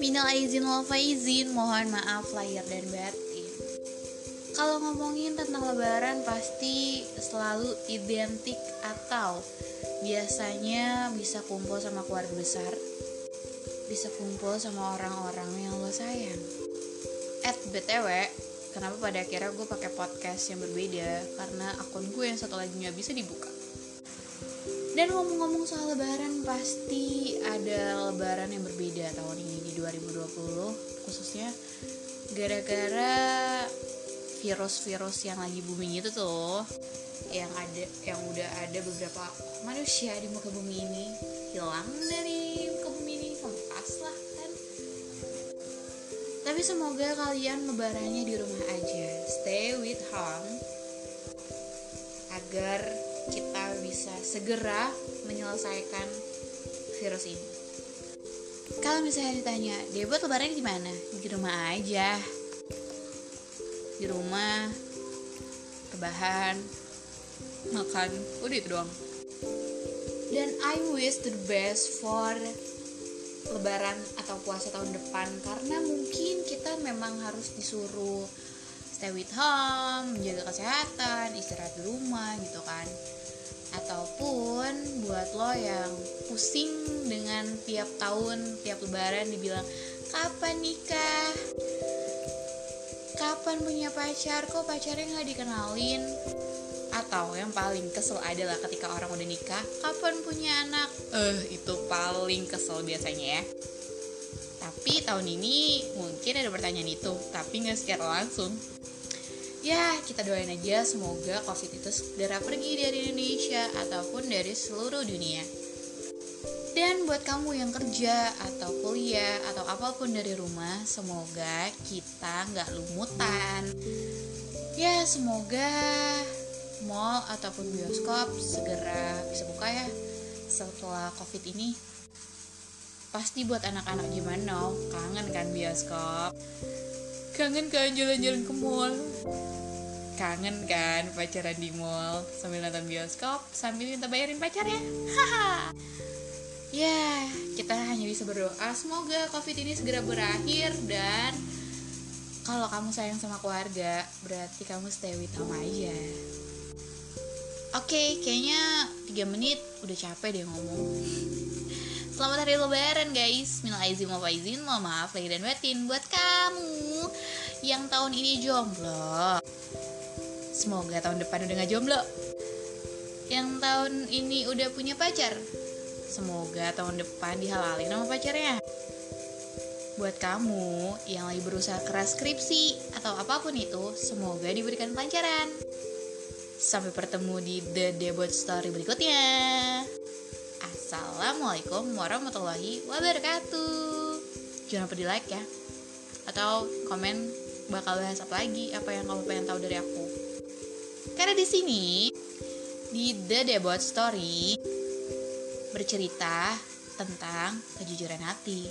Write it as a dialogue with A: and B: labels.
A: Minal aizin wal faizin, mohon maaf lahir dan batin. Kalau ngomongin tentang lebaran pasti selalu identik atau biasanya bisa kumpul sama keluarga besar, bisa kumpul sama orang-orang yang lo sayang. At BTW, kenapa pada akhirnya gue pakai podcast yang berbeda karena akun gue yang satu lagi nggak bisa dibuka. Dan ngomong-ngomong soal lebaran pasti ada lebaran yang berbeda tahun ini di 2020 khususnya gara-gara virus-virus yang lagi booming itu tuh yang ada yang udah ada beberapa manusia di muka bumi ini hilang dari muka bumi ini lepas lah kan? Tapi semoga kalian lebarannya di rumah aja. Stay with home. Agar kita bisa segera menyelesaikan virus ini. Kalau misalnya ditanya dia buat lebaran di mana? Di rumah aja. Di rumah rebahan makan udah itu doang. Dan I wish the best for lebaran atau puasa tahun depan karena mungkin kita memang harus disuruh stay with home menjaga kesehatan istirahat di rumah gitu kan. Ataupun buat lo yang pusing dengan tiap tahun tiap lebaran dibilang kapan nikah? Kapan punya pacar? Kok pacarnya nggak dikenalin? Atau yang paling kesel adalah ketika orang udah nikah kapan punya anak? Eh itu paling kesel biasanya ya. Tapi tahun ini mungkin ada pertanyaan itu tapi nggak secara langsung ya kita doain aja semoga covid itu segera pergi dari Indonesia ataupun dari seluruh dunia. Dan buat kamu yang kerja atau kuliah atau apa pun dari rumah semoga kita nggak lumutan. Ya semoga mall ataupun bioskop segera bisa buka ya setelah covid ini. Pasti buat anak-anak now kangen kan bioskop kangen kan jalan-jalan ke mall. Kangen kan pacaran di mall sambil nonton bioskop sambil minta bayarin pacarnya haha. Ya kita hanya bisa berdoa. Semoga covid ini segera berakhir dan kalau kamu sayang sama keluarga berarti kamu stay with home aja. Oke, okay, kayaknya 3 menit udah capek deh ngomong. Selamat hari lebaran guys. Minal aizin wal faizin, mohon maaf lahir dan batin buat kamu yang tahun ini jomblo. Semoga tahun depan udah gak jomblo. Yang tahun ini udah punya pacar. Semoga tahun depan dihalalin sama pacarnya. Buat kamu yang lagi berusaha keras skripsi atau apa pun itu, semoga diberikan pelancaran. Sampai bertemu di The Debut Story berikutnya. Assalamualaikum warahmatullahi wabarakatuh. Jangan lupa di like ya. Atau komen bakal bahas apa lagi, apa yang kamu pengen tahu dari aku. Karena di sini di The Debut Story bercerita tentang kejujuran hati.